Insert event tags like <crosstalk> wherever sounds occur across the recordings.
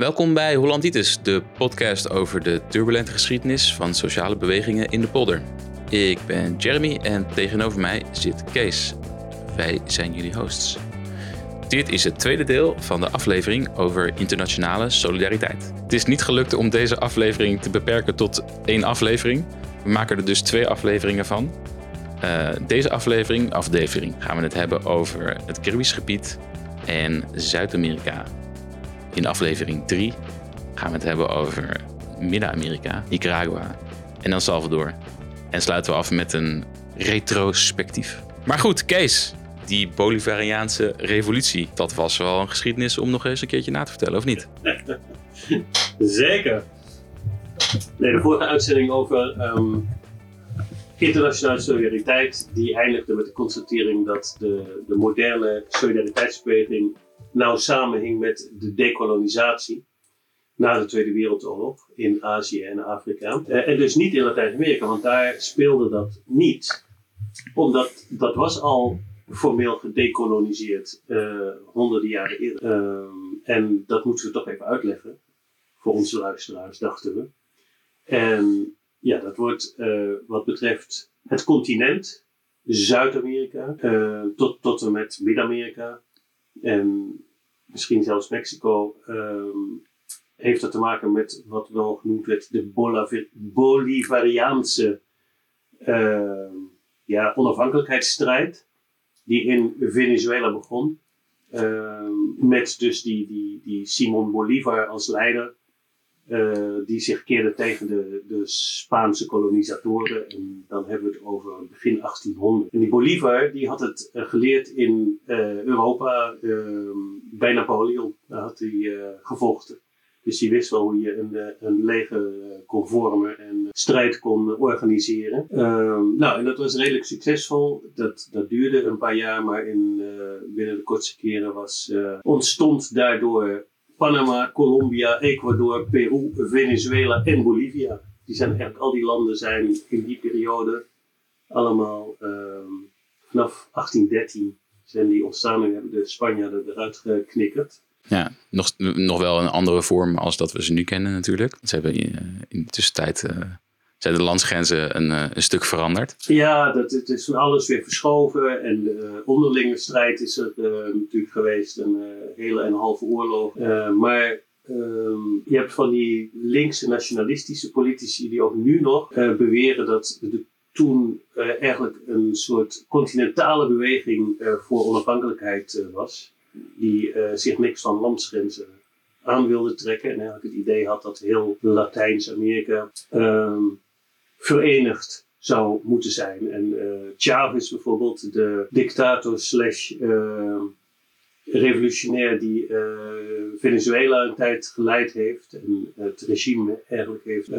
Welkom bij Hollanditis, de podcast over de turbulente geschiedenis van sociale bewegingen in de polder. Ik ben Jeremy en tegenover mij zit Kees. Wij zijn jullie hosts. Dit is het tweede deel van de aflevering over internationale solidariteit. Het is niet gelukt om deze aflevering te beperken tot één aflevering. We maken er dus twee afleveringen van. Uh, deze aflevering, aflevering, gaan we het hebben over het Caribisch gebied en Zuid-Amerika. In aflevering 3 gaan we het hebben over Midden-Amerika, Nicaragua en El Salvador. En sluiten we af met een retrospectief. Maar goed, Kees, die Bolivariaanse revolutie, dat was wel een geschiedenis om nog eens een keertje na te vertellen, of niet? <laughs> Zeker. Nee, de vorige uitzending over um, internationale solidariteit, die eindigde met de constatering dat de, de moderne solidariteitsbeweging nauw samenhing met de dekolonisatie na de Tweede Wereldoorlog in Azië en Afrika. Eh, en dus niet in Latijns-Amerika, want daar speelde dat niet. Omdat dat was al formeel gedekoloniseerd uh, honderden jaren eerder. Ehm, en dat moeten we toch even uitleggen voor onze luisteraars, dachten we. En ja, dat wordt wat betreft het continent, Zuid-Amerika, tot, tot en met Midden-Amerika en misschien zelfs Mexico, um, heeft dat te maken met wat wel genoemd werd de Bolivariaanse uh, ja, onafhankelijkheidsstrijd, die in Venezuela begon. Uh, met dus die, die, die Simon Bolivar als leider, die zich keerde tegen de, de Spaanse kolonisatoren. En dan hebben we het over begin 1800. En die Bolivar die had het uh, geleerd in uh, Europa ehm, bij Napoleon. Daar had hij gevochten. Dus die wist wel hoe je een, een leger kon vormen en strijd kon organiseren. Ehm, nou, en dat was redelijk succesvol. Dat, dat duurde een paar jaar, maar in, binnen de kortste keren was, ontstond daardoor Panama, Colombia, Ecuador, Peru, Venezuela en Bolivia. Die zijn eigenlijk, al die landen zijn in die periode allemaal um, vanaf 1813 zijn die ontstaan en hebben de Spanjaarden eruit geknikkerd. Ja, nog, nog wel een andere vorm als dat we ze nu kennen natuurlijk. Ze hebben in, in de tussentijd uh, zijn de landsgrenzen een, uh, een stuk veranderd. Ja, dat, het is alles weer verschoven. En de uh, onderlinge strijd is er uh, natuurlijk geweest. Een hele en halve oorlog. maar um, je hebt van die linkse nationalistische politici die ook nu nog beweren dat de toen eigenlijk een soort continentale beweging voor onafhankelijkheid was. Die zich niks van landsgrenzen aan wilde trekken. En eigenlijk het idee had dat heel Latijns-Amerika um, verenigd zou moeten zijn. En uh, Chavez bijvoorbeeld, de dictator slash uh, revolutionair die uh, Venezuela een tijd geleid heeft en het regime eigenlijk heeft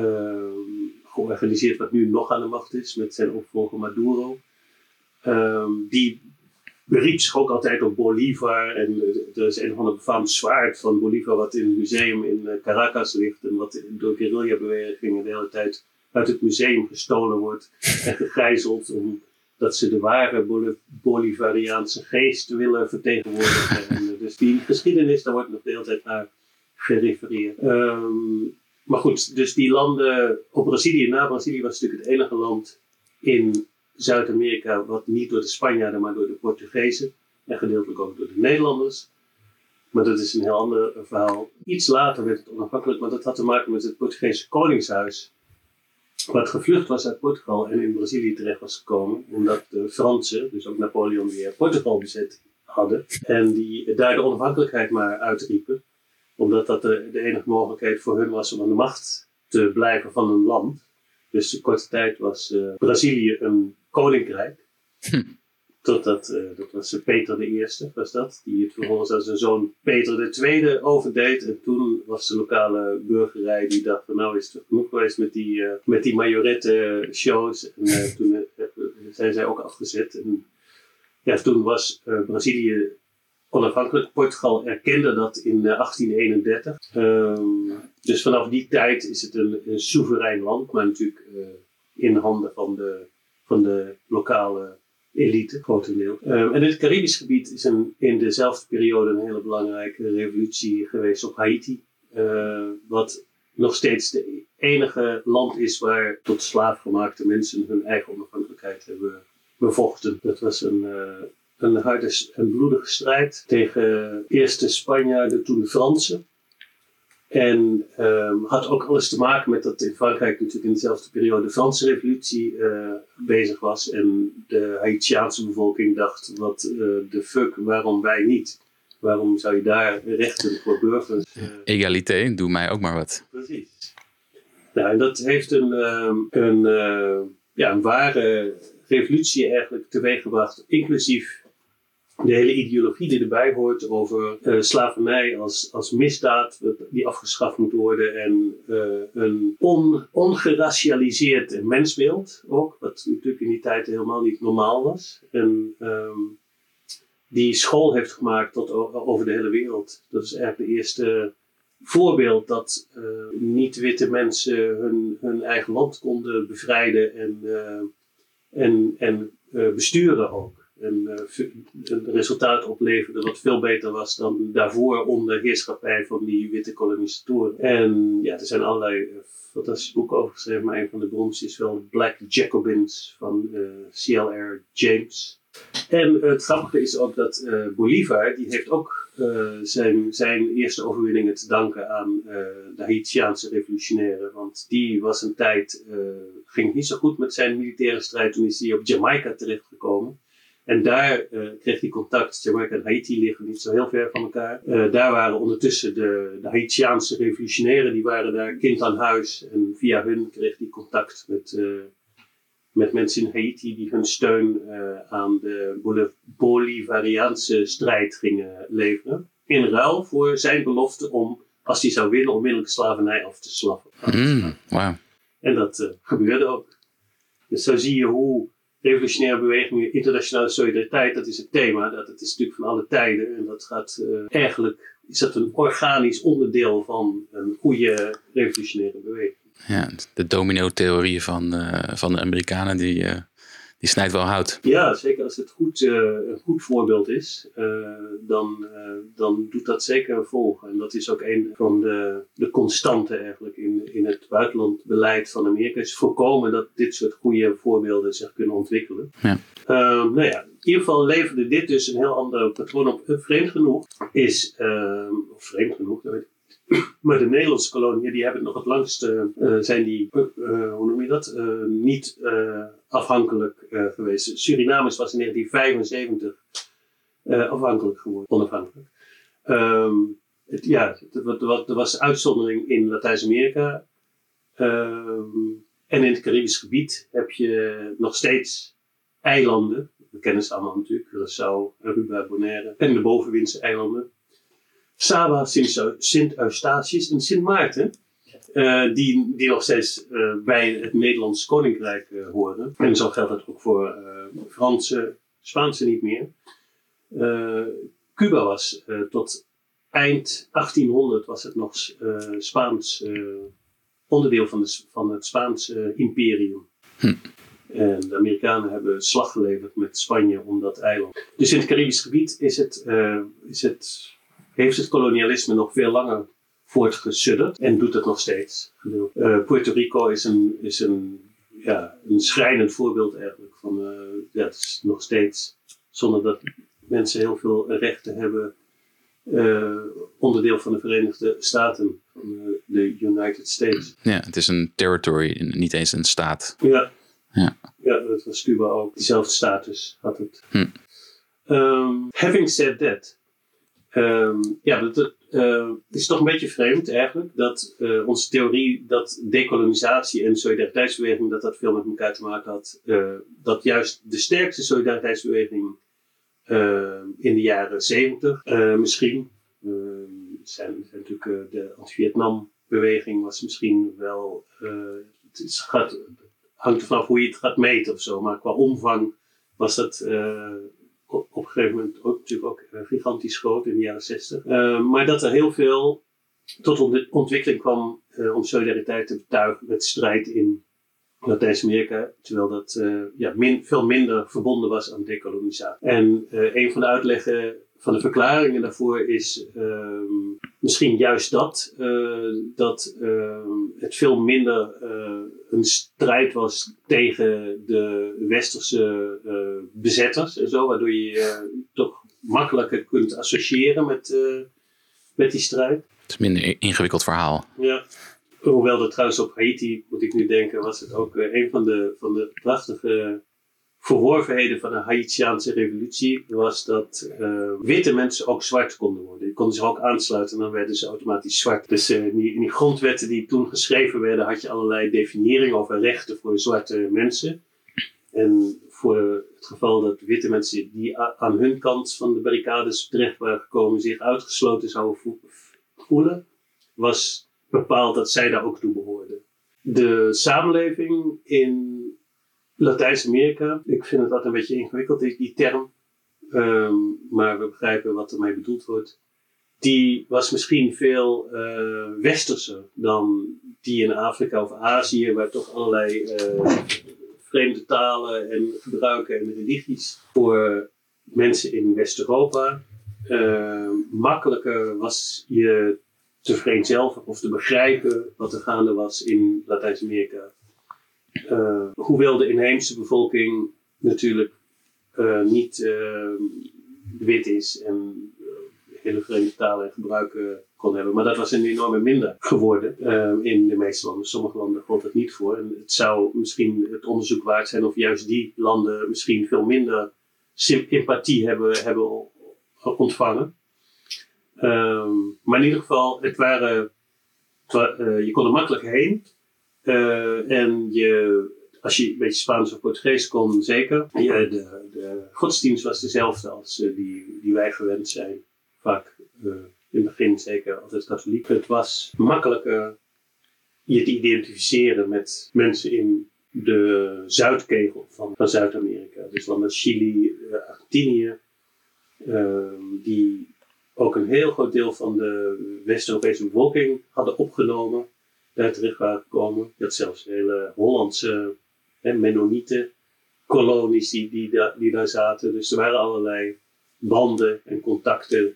georganiseerd wat nu nog aan de macht is met zijn opvolger Maduro. Um, die beriep zich ook altijd op Bolivar. En er is een van de befaamd zwaard van Bolivar wat in het museum in Caracas ligt. En wat door guerrilla-bewegingen de hele tijd uit het museum gestolen wordt en gegijzeld omdat ze de ware Bolivariaanse geest willen vertegenwoordigen. en, eh, dus die geschiedenis, daar wordt nog de hele tijd naar gerefereerd. Um, maar goed, dus die landen op Brazilië, na Brazilië was natuurlijk het enige land in Zuid-Amerika wat niet door de Spanjaarden, maar door de Portugezen en gedeeltelijk ook door de Nederlanders. Maar dat is een heel ander verhaal. Iets later werd het onafhankelijk, maar dat had te maken met het Portugese Koningshuis wat gevlucht was uit Portugal en in Brazilië terecht was gekomen, omdat de Fransen, dus ook Napoleon weer, Portugal bezet hadden. En die daar de onafhankelijkheid maar uitriepen, omdat dat de, enige mogelijkheid voor hun was om aan de macht te blijven van een land. Dus korte tijd was uh, Brazilië een koninkrijk. Hm. Totdat, uh, dat was Peter de Eerste, was dat. Die het vervolgens aan zijn zoon Peter de Tweede overdeed. En toen was de lokale burgerij die dacht van nou is het genoeg geweest met die, uh, met die majorette shows. En toen zijn zij ook afgezet. En ja, toen was Brazilië onafhankelijk. Portugal erkende dat in 1831. Um, dus vanaf die tijd is het een, een soeverein land, maar natuurlijk in handen van de, van de lokale elite, grotendeel. Um, en het Caribisch gebied is in dezelfde periode een hele belangrijke revolutie geweest op Haiti. wat nog steeds de enige land is waar tot slaafgemaakte mensen hun eigen onafhankelijkheid hebben bevochten. Dat was een, een harde en bloedige strijd tegen eerst de Spanjaarden, toen de Fransen. En um, had ook alles te maken met dat in Frankrijk natuurlijk in dezelfde periode de Franse revolutie uh, bezig was. En de Haitiaanse bevolking dacht, wat uh, de fuck, waarom wij niet? Waarom zou je daar rechten voor burgers... Uh... Egalité, doe mij ook maar wat. Precies. Nou, en dat heeft een, um, een, ja, een ware revolutie eigenlijk teweeggebracht, inclusief de hele ideologie die erbij hoort over uh, slavernij als, als misdaad die afgeschaft moet worden en uh, een on, ongeracialiseerd mensbeeld ook, wat natuurlijk in die tijd helemaal niet normaal was. En um, die school heeft gemaakt tot over de hele wereld. Dat is eigenlijk de eerste voorbeeld dat uh, niet-witte mensen hun, hun eigen land konden bevrijden en, en, en besturen ook een, eh, een resultaat opleverde wat veel beter was dan daarvoor onder heerschappij van die witte kolonisatoren. En ja, er zijn allerlei uh, fantastische boeken over geschreven, maar een van de beroemdste is wel Black Jacobins van eh, C.L.R. James. En het grappige is ook dat Bolivar, die heeft ook zijn, zijn eerste overwinningen te danken aan de Haitiaanse revolutionairen. Want die was een tijd, ging niet zo goed met zijn militaire strijd. Toen is hij op Jamaica terechtgekomen. En daar uh, kreeg hij contact. Jamaica en Haiti liggen niet zo heel ver van elkaar. Uh, daar waren ondertussen de, de Haitiaanse revolutionairen, die waren daar kind aan huis. En via hun kreeg hij contact met, uh, met mensen in Haiti die hun steun aan de Bolivariaanse strijd gingen leveren. In ruil voor zijn belofte om, als hij zou winnen, onmiddellijk slavernij af te slaffen. Mm, wow. En dat gebeurde ook. Dus zo zie je hoe revolutionaire bewegingen, internationale solidariteit, dat is het thema. Dat het is natuurlijk van alle tijden. En dat gaat uh, eigenlijk, is dat een organisch onderdeel van een goede revolutionaire beweging. Ja, de domino-theorie van, uh, van de Amerikanen, die, uh, die snijdt wel hout. Ja, zeker als het goed, uh, een goed voorbeeld is, uh, dan, uh, dan doet dat zeker volgen. En dat is ook een van de, de constanten eigenlijk in, in het buitenlandbeleid van Amerika. Is voorkomen dat dit soort goede voorbeelden zich kunnen ontwikkelen. Ja. nou ja, in ieder geval leverde dit dus een heel ander patroon op. Vreemd genoeg is, of vreemd genoeg, dat weet ik <clears throat> maar de Nederlandse koloniën, die hebben nog het langst, uh, zijn die, uh, hoe noem je dat, niet afhankelijk geweest. Suriname was in 1975 afhankelijk geworden, onafhankelijk. Het, ja, er was uitzondering in Latijns-Amerika. Um, en in het Caribisch gebied heb je nog steeds eilanden. We kennen ze allemaal natuurlijk, Curaçao, Aruba, Bonaire en de bovenwindse eilanden. Saba, Sint Eustatius en Sint Maarten. Uh, die, die nog steeds uh, bij het Nederlands Koninkrijk uh, horen. En zo geldt dat ook voor Franse, Spaanse niet meer. Cuba was tot eind 1800 was het nog Spaans onderdeel van, de, van het Spaanse imperium. Hm. En de Amerikanen hebben slag geleverd met Spanje om dat eiland. Dus in het Caribisch gebied is het, is het heeft het kolonialisme nog veel langer voortgesudderd en doet het nog steeds. Uh, Puerto Rico is een, is een, ja, een schrijnend voorbeeld eigenlijk van, uh, ja, het is nog steeds, zonder dat mensen heel veel rechten hebben, uh, onderdeel van de Verenigde Staten, van de United States. Ja, het is een territory, niet eens een staat. Ja, ja. ja dat was Cuba ook. Diezelfde status had het. Hm. Um, having said that, Um, ja, dat, uh, is toch een beetje vreemd eigenlijk dat uh, onze theorie dat dekolonisatie en solidariteitsbeweging dat dat veel met elkaar te maken had. Uh, dat juist de sterkste solidariteitsbeweging in de jaren zeventig misschien, zijn, zijn natuurlijk de anti-Vietnam beweging was misschien wel, het is, gaat, hangt er vanaf hoe je het gaat meten of zo, maar qua omvang was dat op, een gegeven moment ook, natuurlijk ook uh, gigantisch groot in de jaren 60. Uh, eh, maar dat er heel veel tot ontwikkeling kwam uh, om solidariteit te betuigen met strijd in Latijns-Amerika, terwijl dat ja, min, veel minder verbonden was aan dekolonisatie. En een van de uitleggen van de verklaringen daarvoor is ehm, misschien juist dat. eh, dat ehm, het veel minder eh, een strijd was tegen de westerse eh, bezetters en zo. Waardoor je je toch makkelijker kunt associëren met, met die strijd. Het is een minder ingewikkeld verhaal. Ja. Hoewel er trouwens op Haiti, moet ik nu denken, was het ook een van de, van de prachtige verworvenheden van de Haitiaanse revolutie. Was dat eh, witte mensen ook zwart konden worden. Die konden zich ook aansluiten en dan werden ze automatisch zwart. Dus eh, in, die, die grondwetten die toen geschreven werden, had je allerlei definieringen over rechten voor zwarte mensen. En voor het geval dat witte mensen die aan hun kant van de barricades terecht waren gekomen, zich uitgesloten zouden vo- voelen, was bepaald dat zij daar ook toe behoorden. De samenleving in Latijns-Amerika, ik vind het altijd een beetje ingewikkeld, die, die term, Ehm, maar we begrijpen wat ermee bedoeld wordt. Die was misschien veel eh, westerser dan die in Afrika of Azië, waar toch allerlei eh, vreemde talen en gebruiken en religies voor mensen in West-Europa eh, makkelijker was je te vereenzelvigen of te begrijpen wat er gaande was in Latijns-Amerika. Eh, hoewel de inheemse bevolking natuurlijk eh, niet eh, wit is en hele vreemde talen en gebruiken kon hebben. Maar dat was een enorme minder geworden in de meeste landen. Sommige landen gold het niet voor. En het zou misschien het onderzoek waard zijn of juist die landen misschien veel minder sympathie hebben, hebben ontvangen. Ehm, maar in ieder geval, het waren, je kon er makkelijk heen. Eh, en je, als je een beetje Spaans of Portugees kon, zeker. De, de godsdienst was dezelfde als eh, die, die wij gewend zijn. Vaak eh, in het begin zeker altijd katholiek. Het was makkelijker je te identificeren met mensen in de zuidkegel van, van Zuid-Amerika. Dus landen Chili, Argentinië, ehm, die ook een heel groot deel van de West-Europese bevolking hadden opgenomen, daar terecht waren gekomen. Je had zelfs hele Hollandse hè, Mennonieten, kolonies die, die, die daar zaten. Dus er waren allerlei banden en contacten.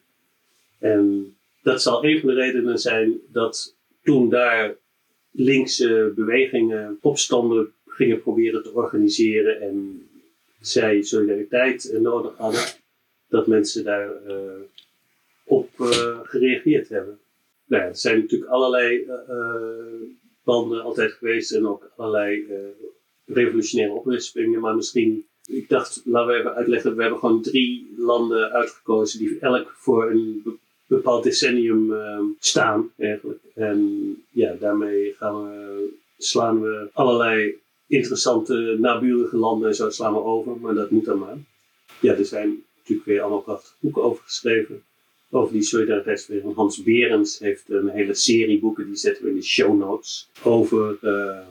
En dat zal een van de redenen zijn dat toen daar linkse bewegingen opstanden gingen proberen te organiseren en zij solidariteit eh, nodig hadden, dat mensen daar eh, op eh, gereageerd hebben. Nou er zijn natuurlijk allerlei eh, eh, banden altijd geweest en ook allerlei eh, revolutionaire oprispingen, maar misschien, ik dacht, laten we even uitleggen, we hebben gewoon drie landen uitgekozen die elk voor een be- bepaald decennium eh, staan eigenlijk. En ja, daarmee gaan slaan we allerlei interessante naburige landen en zo slaan we over, maar dat moet dan maar. Ja, er zijn natuurlijk weer allemaal prachtige boeken over geschreven. Over die solidariteitsbeweging. Hans Berends heeft een hele serie boeken, die zetten we in de show notes. Over eh,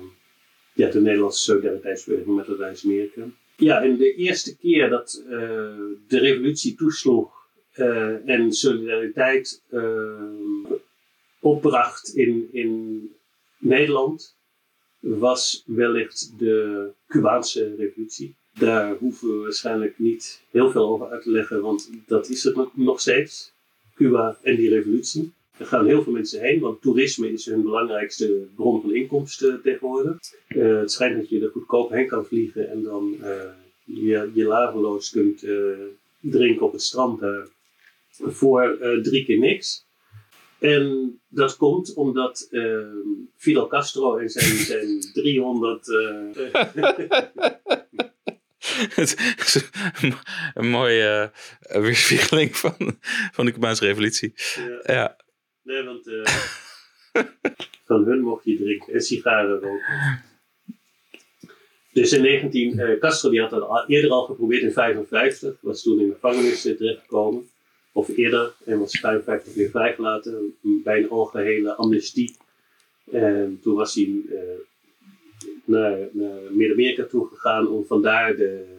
ja, de Nederlandse solidariteitsbeweging met Latijns-Amerika. Ja, en de eerste keer dat eh, de revolutie toesloeg eh, en solidariteit opbracht in, in Nederland, was wellicht de Cubaanse revolutie. Daar hoeven we waarschijnlijk niet heel veel over uit te leggen, want dat is het nog steeds. Cuba en die revolutie. Er gaan heel veel mensen heen, want toerisme is hun belangrijkste bron van inkomsten tegenwoordig. Eh, het schijnt dat je er goedkoop heen kan vliegen en dan eh, je, je laveloos kunt eh, drinken op het strand voor drie keer niks. En dat komt omdat Fidel Castro en zijn, zijn 300 eh, <laughs> <laughs> Het is een mooie eh, weerspiegeling van, van de Cubaanse revolutie. ja, Ja, Nee, want eh, <laughs> van hun mocht je drinken en sigaren roken. Dus in 19, eh, Castro die had dat al, eerder al geprobeerd in 55, was toen in de gevangenis terechtgekomen. Of eerder, en was 55 weer vrijgelaten bij een algehele amnestie. En toen was hij naar, naar Midden-Amerika toegegaan om vandaar de,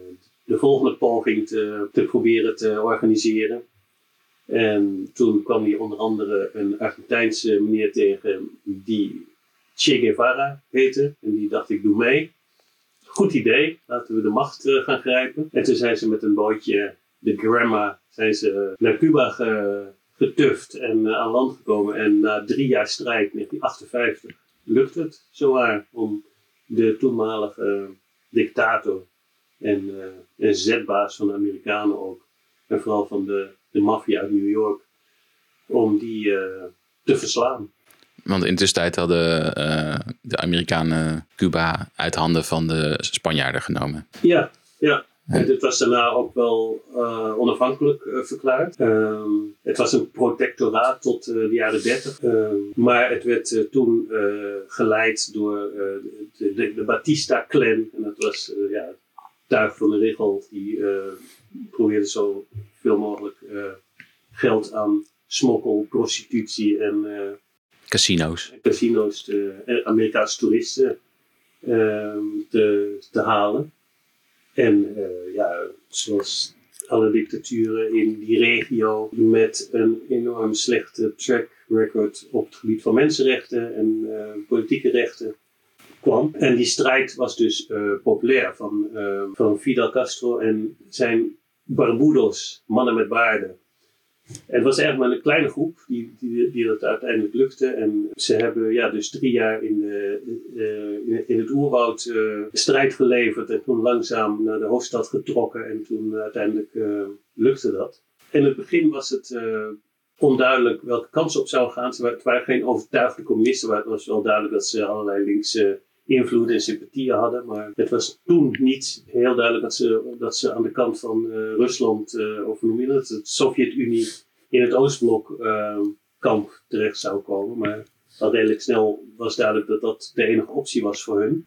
de volgende poging te, te proberen te organiseren. En toen kwam hij onder andere een Argentijnse meneer tegen die Che Guevara heette. En die dacht ik doe mee. Goed idee, laten we de macht eh, gaan grijpen. En toen zijn ze met een bootje de Gramma zijn ze naar Cuba getuft en aan land gekomen. En na drie jaar strijd, 1958, lukt het zowaar om de toenmalige dictator en, en zetbaas van de Amerikanen ook, en vooral van de, de maffia uit New York, om die te verslaan. Want in de tussentijd hadden uh, de Amerikanen Cuba uit handen van de Spanjaarden genomen. Ja, ja. En dit was daarna ook wel uh, onafhankelijk uh, verklaard. Ehm, het was een protectoraat tot de jaren 30. Ehm, maar het werd toen geleid door de, de, de Batista-clan. En dat was ja, tuig van de regel. Die probeerde zo veel mogelijk geld aan smokkel, prostitutie en Casino's. Casino's, de eh, Amerikaanse toeristen ehm, te, te halen. En ja, zoals alle dictaturen in die regio met een enorm slechte track record op het gebied van mensenrechten en uh, politieke rechten En die strijd was dus uh, populair van, van Fidel Castro en zijn Barbudos, mannen met baarden. En het was eigenlijk maar een kleine groep die, die, die dat uiteindelijk lukte. En ze hebben ja, dus drie jaar in, uh, in het oerwoud uh, strijd geleverd. En toen langzaam naar de hoofdstad getrokken. En toen uiteindelijk lukte dat. In het begin was het onduidelijk welke kans op zou gaan. Het waren geen overtuigde communisten. Maar het was wel duidelijk dat ze allerlei linkse invloed en sympathieën hadden. Maar het was toen niet heel duidelijk dat ze, dat ze aan de kant van uh, Rusland, uh, of noem je dat, de Sovjet-Unie in het Oostblok uh, kamp terecht zou komen. Maar al redelijk snel was duidelijk dat dat de enige optie was voor hun.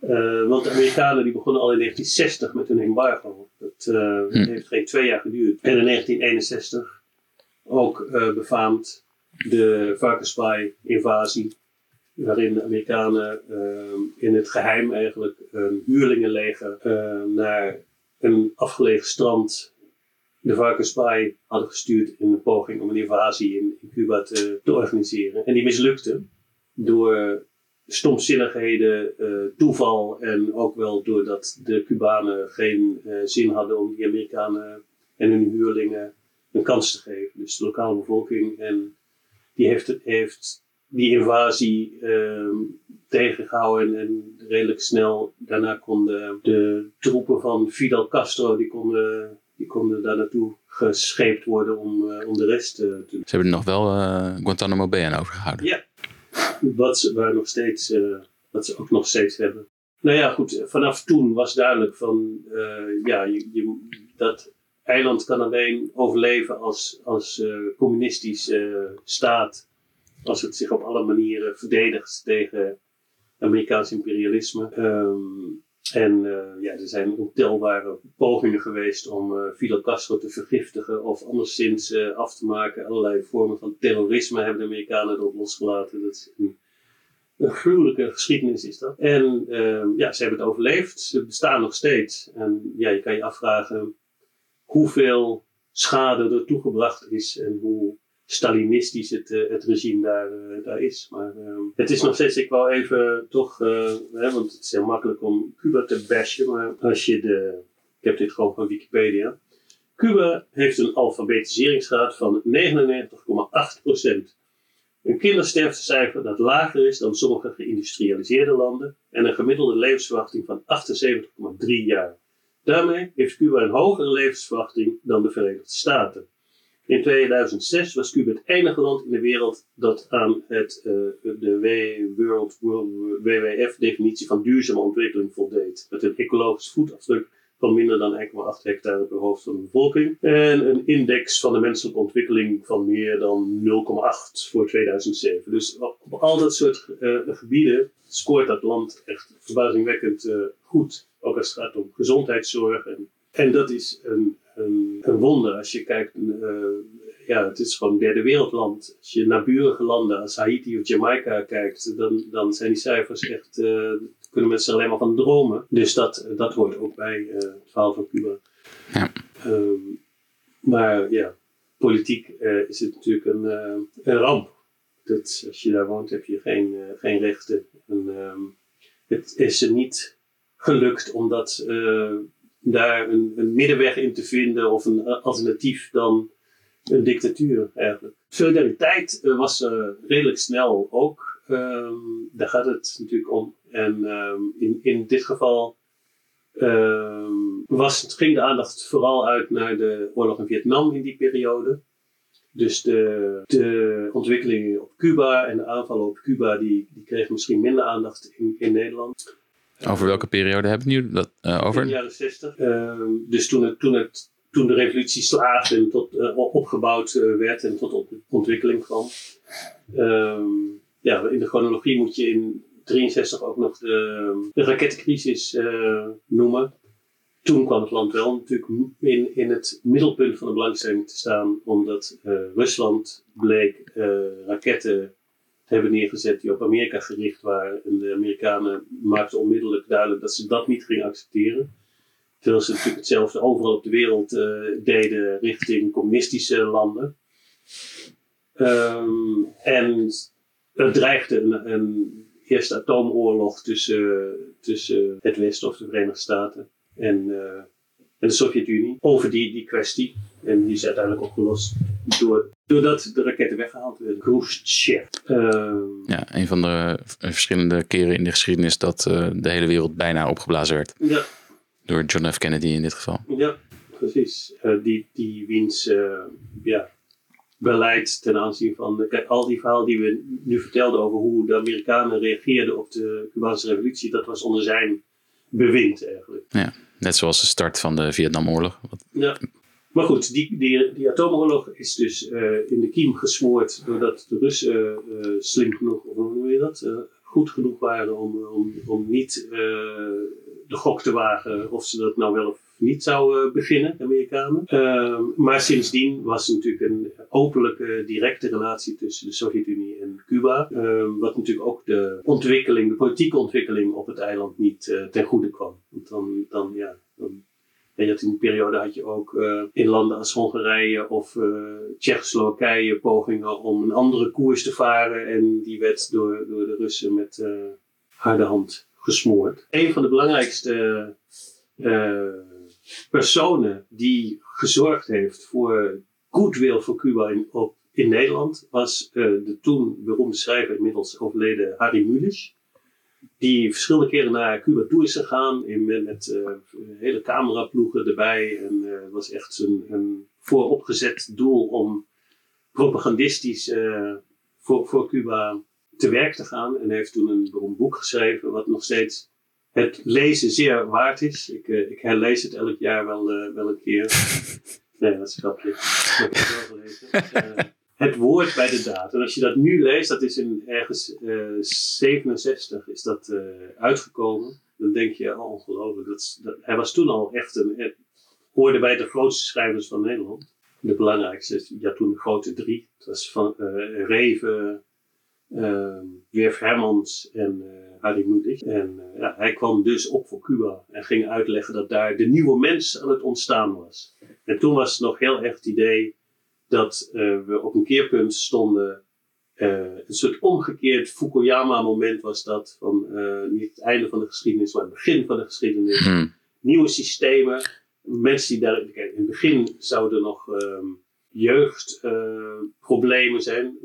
want de Amerikanen die begonnen al in 1960 met hun embargo. Dat hm. heeft geen twee jaar geduurd. En in 1961 ook befaamd de varkensbaai-invasie waarin de Amerikanen ehm, in het geheim eigenlijk een huurlingenleger uh, naar een afgelegen strand de varkensbaai hadden gestuurd in een poging om een invasie in, Cuba te, organiseren. En die mislukte door stomzinnigheden, uh, toeval en ook wel doordat de Cubanen geen uh, zin hadden om die Amerikanen en hun huurlingen een kans te geven. Dus de lokale bevolking en die heeft, heeft die invasie uh, tegengehouden en redelijk snel daarna konden de troepen van Fidel Castro die konden, die konden daar naartoe gescheept worden om, uh, om de rest uh, te Ze hebben er nog wel uh, Guantanamo Bay aan overgehouden. Ja, wat ze, waar nog steeds, wat ze ook nog steeds hebben. Nou ja, goed, vanaf toen was duidelijk van ja, je, je, dat eiland kan alleen overleven als, als communistische staat als het zich op alle manieren verdedigt tegen Amerikaans imperialisme. Ehm, en uh, ja, er zijn ontelbare pogingen geweest om uh, Fidel Castro te vergiftigen of anderszins uh, af te maken. Allerlei vormen van terrorisme hebben de Amerikanen erop losgelaten. Dat is een, een gruwelijke geschiedenis is dat. En ehm, ja, ze hebben het overleefd. Ze bestaan nog steeds. En ja, je kan je afvragen hoeveel schade er toegebracht is en hoe Stalinistisch het, uh, het regime daar, uh, daar is. Maar uh, het is nog steeds, ik wou even toch, hè, want het is heel makkelijk om Cuba te bashen, maar als je de, ik heb dit gewoon van Wikipedia. Cuba heeft een alfabetiseringsgraad van 99,8%. Een kindersterftecijfer dat lager is dan sommige geïndustrialiseerde landen en een gemiddelde levensverwachting van 78,3 jaar. Daarmee heeft Cuba een hogere levensverwachting dan de Verenigde Staten. In 2006 was Cuba het enige land in de wereld dat aan het, uh, de World, WWF-definitie van duurzame ontwikkeling voldeed. Met een ecologisch voetafdruk van minder dan 1,8 hectare per hoofd van de bevolking. En een index van de menselijke ontwikkeling van meer dan 0,8 voor 2007. Dus op, al dat soort uh, gebieden scoort dat land echt verbazingwekkend uh, goed. Ook als het gaat om gezondheidszorg. En, en dat is een een, een wonder. Als je kijkt, uh, ja, het is gewoon een derde wereldland. Als je naar burige landen als Haiti of Jamaica kijkt, dan, dan zijn die cijfers echt, uh, kunnen mensen alleen maar van dromen. Dus dat, dat hoort ook bij uh, het verhaal van Cuba. Ja. Um, maar ja, politiek is het natuurlijk een, een ramp. Dat, als je daar woont, heb je geen, geen rechten. En, um, het is er niet gelukt omdat daar een, middenweg in te vinden of een alternatief dan een dictatuur eigenlijk. Solidariteit was redelijk snel ook. Ehm, daar gaat het natuurlijk om. En ehm, in, in dit geval ehm, was, ging de aandacht vooral uit naar de oorlog in Vietnam in die periode. Dus de, de ontwikkelingen op Cuba en de aanvallen op Cuba, die, die kregen misschien minder aandacht in, in Nederland. Over welke periode hebben we het nu dat, uh, over? In de jaren 60. Ehm, dus toen, het, toen, het, toen de revolutie slaagde en tot, uh, opgebouwd uh, werd en tot ontwikkeling kwam. Um, ja, in de chronologie moet je in 63 ook nog de, de rakettencrisis noemen toen kwam het land wel natuurlijk in, in het middelpunt van de belangstelling te staan, omdat Rusland bleek raketten te hebben neergezet die op Amerika gericht waren. En de Amerikanen maakten onmiddellijk duidelijk dat ze dat niet gingen accepteren. Terwijl ze natuurlijk hetzelfde overal op de wereld uh, deden richting communistische landen. Um, en er dreigde een, een eerste atoomoorlog tussen, tussen het Westen of de Verenigde Staten en, en de Sovjet-Unie over die, die kwestie. En die is uiteindelijk opgelost door, doordat de raketten weggehaald werden. Khrushchev. Uh, ja, een van de verschillende keren in de geschiedenis dat uh, de hele wereld bijna opgeblazen werd. Ja. Door John F. Kennedy in dit geval. Ja, precies. Uh, die, die wiens ja, beleid ten aanzien van. Kijk, al die verhalen die we nu vertelden over hoe de Amerikanen reageerden op de Cubaanse revolutie, dat was onder zijn bewind eigenlijk. Ja. Net zoals de start van de Vietnamoorlog. Ja. Maar goed, die, die, die atoomoorlog is dus uh, in de kiem gesmoord doordat de Russen uh, slim genoeg, of hoe noem je dat, goed genoeg waren om, om, om niet de gok te wagen of ze dat nou wel of niet zouden beginnen, de Amerikanen. Ehm, maar sindsdien was er natuurlijk een openlijke, directe relatie tussen de Sovjet-Unie en Cuba. Ehm, wat natuurlijk ook de ontwikkeling, de politieke ontwikkeling op het eiland niet ten goede kwam. Want dan, dan ja. Dan, je had in die periode had je ook uh, in landen als Hongarije of uh, Tsjechoslowakije pogingen om een andere koers te varen. En die werd door, door de Russen met harde hand gesmoord. Een van de belangrijkste personen die gezorgd heeft voor goodwill voor Cuba in, op, in Nederland was uh, de toen beroemde schrijver, inmiddels overleden Harry Mulisch. Die verschillende keren naar Cuba toe is gegaan in, met, met uh, hele cameraploegen erbij. En uh, het was echt een, een vooropgezet doel om propagandistisch voor, voor Cuba te werk te gaan. En heeft toen een beroemd boek geschreven, wat nog steeds het lezen zeer waard is. Ik, ik herlees het elk jaar wel, wel een keer. <laughs> nee, dat is een grapje. Ik heb het wel gelezen. Het woord bij de daad. En als je dat nu leest, dat is in ergens 67 is dat uitgekomen. Dan denk je, oh, ongelooflijk. Dat, dat, hij was toen al echt een, hoorde bij de grootste schrijvers van Nederland. De belangrijkste, ja toen de grote drie. Het was van Reven, Werf Hermans en Harry Mulisch. En ja, hij kwam dus op voor Cuba en ging uitleggen dat daar de nieuwe mens aan het ontstaan was. En toen was het nog heel erg het idee dat uh, we op een keerpunt stonden. Uh, een soort omgekeerd Fukuyama-moment was dat. Van niet het einde van de geschiedenis, maar het begin van de geschiedenis. Hmm. Nieuwe systemen. Mensen die daar. Kijk, in het begin zouden nog. Um, jeugdproblemen zijn.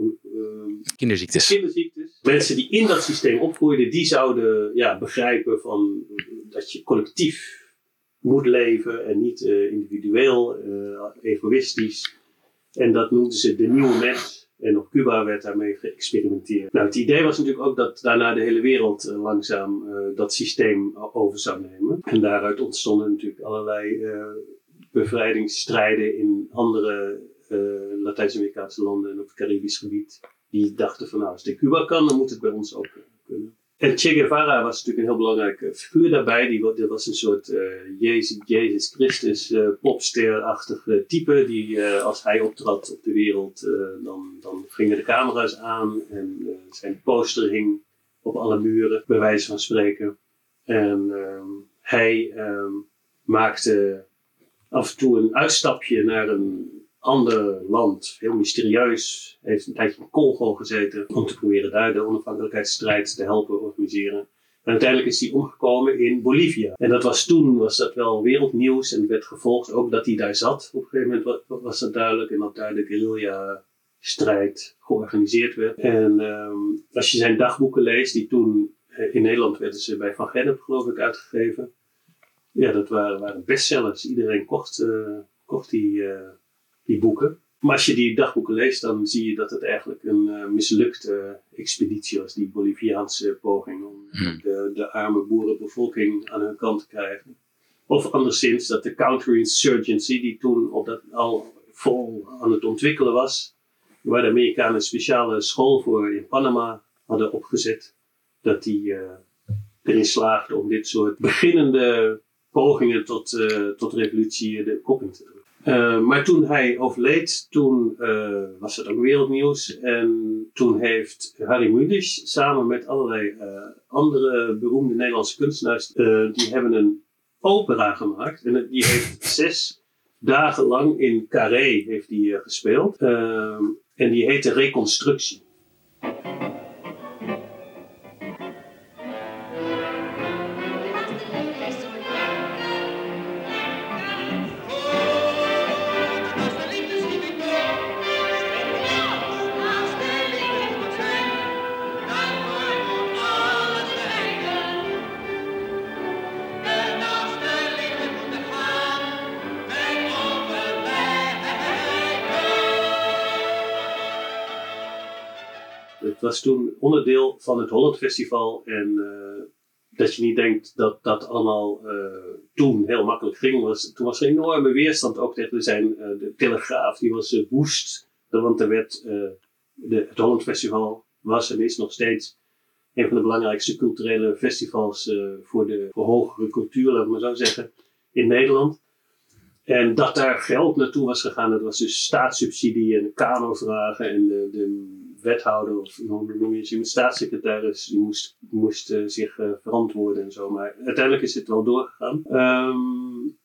kinderziektes. kinderziektes. Mensen die in dat systeem opgroeiden, die zouden ja, begrijpen van, dat je collectief moet leven en niet uh, individueel, uh, egoïstisch. En dat noemden ze de nieuwe mens. En op Cuba werd daarmee geëxperimenteerd. Nou, het idee was natuurlijk ook dat daarna de hele wereld uh, langzaam dat systeem over zou nemen. En daaruit ontstonden natuurlijk allerlei bevrijdingsstrijden in andere Latijns-Amerikaanse landen en op het Caribisch gebied. Die dachten van nou, als dit Cuba kan, dan moet het bij ons ook. En Che Guevara was natuurlijk een heel belangrijke figuur daarbij. Die, was een soort uh, Jezus, Jezus Christus uh, popster-achtige type. Die uh, als hij optrad op de wereld, dan, dan gingen de camera's aan. En zijn poster hing op alle muren, bij wijze van spreken. En um, hij um, maakte af en toe een uitstapje naar een ander land, heel mysterieus, heeft een tijdje in Congo gezeten om te proberen daar de onafhankelijkheidsstrijd te helpen organiseren. En uiteindelijk is hij omgekomen in Bolivia. En dat was toen was dat wel wereldnieuws en werd gevolgd ook dat hij daar zat. Op een gegeven moment was dat duidelijk en dat daar de guerrilla strijd georganiseerd werd. En um, als je zijn dagboeken leest, die toen in Nederland werden ze bij Van Gennep geloof ik uitgegeven. Ja, dat waren, waren bestsellers. Iedereen kocht, uh, kocht die, uh, die boeken. Maar als je die dagboeken leest, dan zie je dat het eigenlijk een uh, mislukte expeditie was, die Boliviaanse poging om hmm. de, de arme boerenbevolking aan hun kant te krijgen. Of anderszins dat de counterinsurgency, die toen op dat al vol aan het ontwikkelen was, waar de Amerikanen een speciale school voor in Panama hadden opgezet, dat die uh, erin slaagde om dit soort beginnende pogingen tot, uh, tot revolutie de kop in te drukken. Uh, maar toen hij overleed, toen uh, was het ook wereldnieuws. En toen heeft Harry Mulisch samen met allerlei uh, andere beroemde Nederlandse kunstenaars, die hebben een opera gemaakt. En die heeft <laughs> zes dagen lang in Carré heeft die, gespeeld. en die heette Reconstructie. Was toen onderdeel van het Holland Festival. En uh, dat je niet denkt dat dat allemaal uh, toen heel makkelijk ging. Was, toen was er enorme weerstand ook tegen zijn, uh, de Telegraaf. Die was woest. Want er werd, de, het Holland Festival was en is nog steeds een van de belangrijkste culturele festivals voor de voor hogere cultuur, laat ik maar zo zeggen, in Nederland. En dat daar geld naartoe was gegaan, dat was dus staatssubsidie en kanovragen en de wethouder of hoe noem je het, staatssecretaris, die moest, moest uh, zich uh, verantwoorden en zo. Maar uiteindelijk is het wel doorgegaan. Um,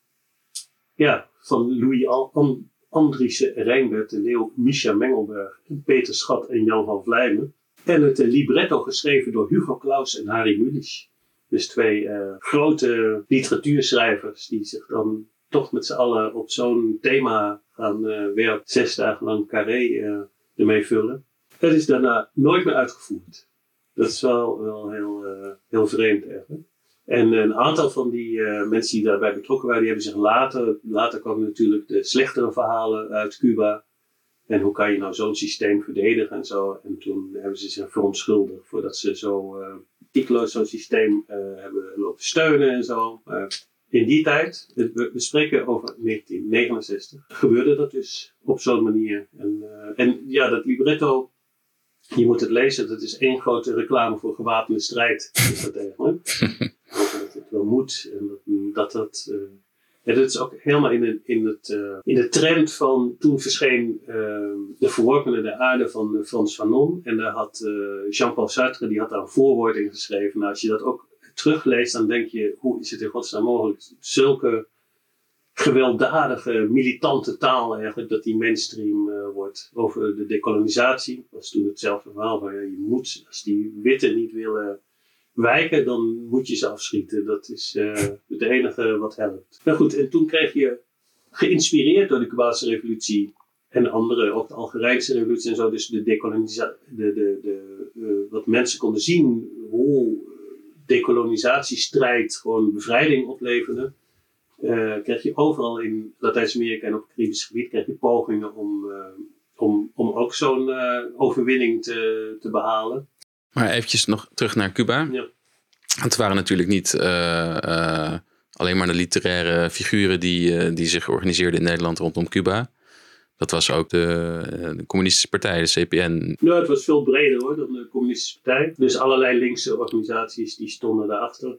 ja, van Louis An Andriessen Rijnbert, de Leeuw Misha Mengelberg, Peter Schat en Jan van Vlijmen. En het uh, libretto geschreven door Hugo Claus en Harry Mulisch. Dus twee grote literatuurschrijvers die zich dan toch met z'n allen op zo'n thema gaan werken. Zes dagen lang carré ermee vullen. Het is daarna nooit meer uitgevoerd. Dat is wel, heel, uh, heel vreemd eigenlijk. En een aantal van die uh, mensen die daarbij betrokken waren, die hebben zich later, later kwamen natuurlijk de slechtere verhalen uit Cuba. En hoe kan je nou zo'n systeem verdedigen en zo. En toen hebben ze zich verontschuldigd voordat ze zo uh, zo'n systeem hebben lopen steunen en zo. in die tijd, we, we, spreken over 1969, gebeurde dat dus op zo'n manier. En, en ja, dat libretto je moet het lezen, dat is één grote reclame voor gewapende strijd. Is dat eigenlijk. <laughs> dat het wel moet en dat dat. Uh, ja, dat is ook helemaal in, de, in, het, uh, in de trend van toen verscheen uh, De Verworpene de Aarde van Frans Fanon. En daar had Jean-Paul Sartre, die had daar een voorwoord in geschreven. Nou, als je dat ook terugleest, dan denk je, hoe is het in godsnaam mogelijk? Zulke gewelddadige, militante taal eigenlijk, dat die mainstream uh, wordt. Over de decolonisatie, dat was toen hetzelfde verhaal van ja, je moet, als die witte niet willen wijken, dan moet je ze afschieten. Dat is uh, het enige wat helpt. Nou goed, en toen kreeg je, geïnspireerd door de Cubaanse revolutie en andere, ook de Algerijnse revolutie en zo, dus de decolonisatie, de, de, de, uh, wat mensen konden zien hoe decolonisatiestrijd gewoon bevrijding opleverde uh, krijg je overal in Latijns-Amerika en op het Caribisch gebied krijg je pogingen om, uh, om, om ook zo'n uh, overwinning te, te behalen. Maar eventjes nog terug naar Cuba. Ja. Het waren natuurlijk niet alleen maar de literaire figuren die, die zich organiseerden in Nederland rondom Cuba. Dat was ook de, de, Communistische Partij, de CPN. Nou, het was veel breder hoor dan de Communistische Partij. Dus allerlei linkse organisaties die stonden daarachter.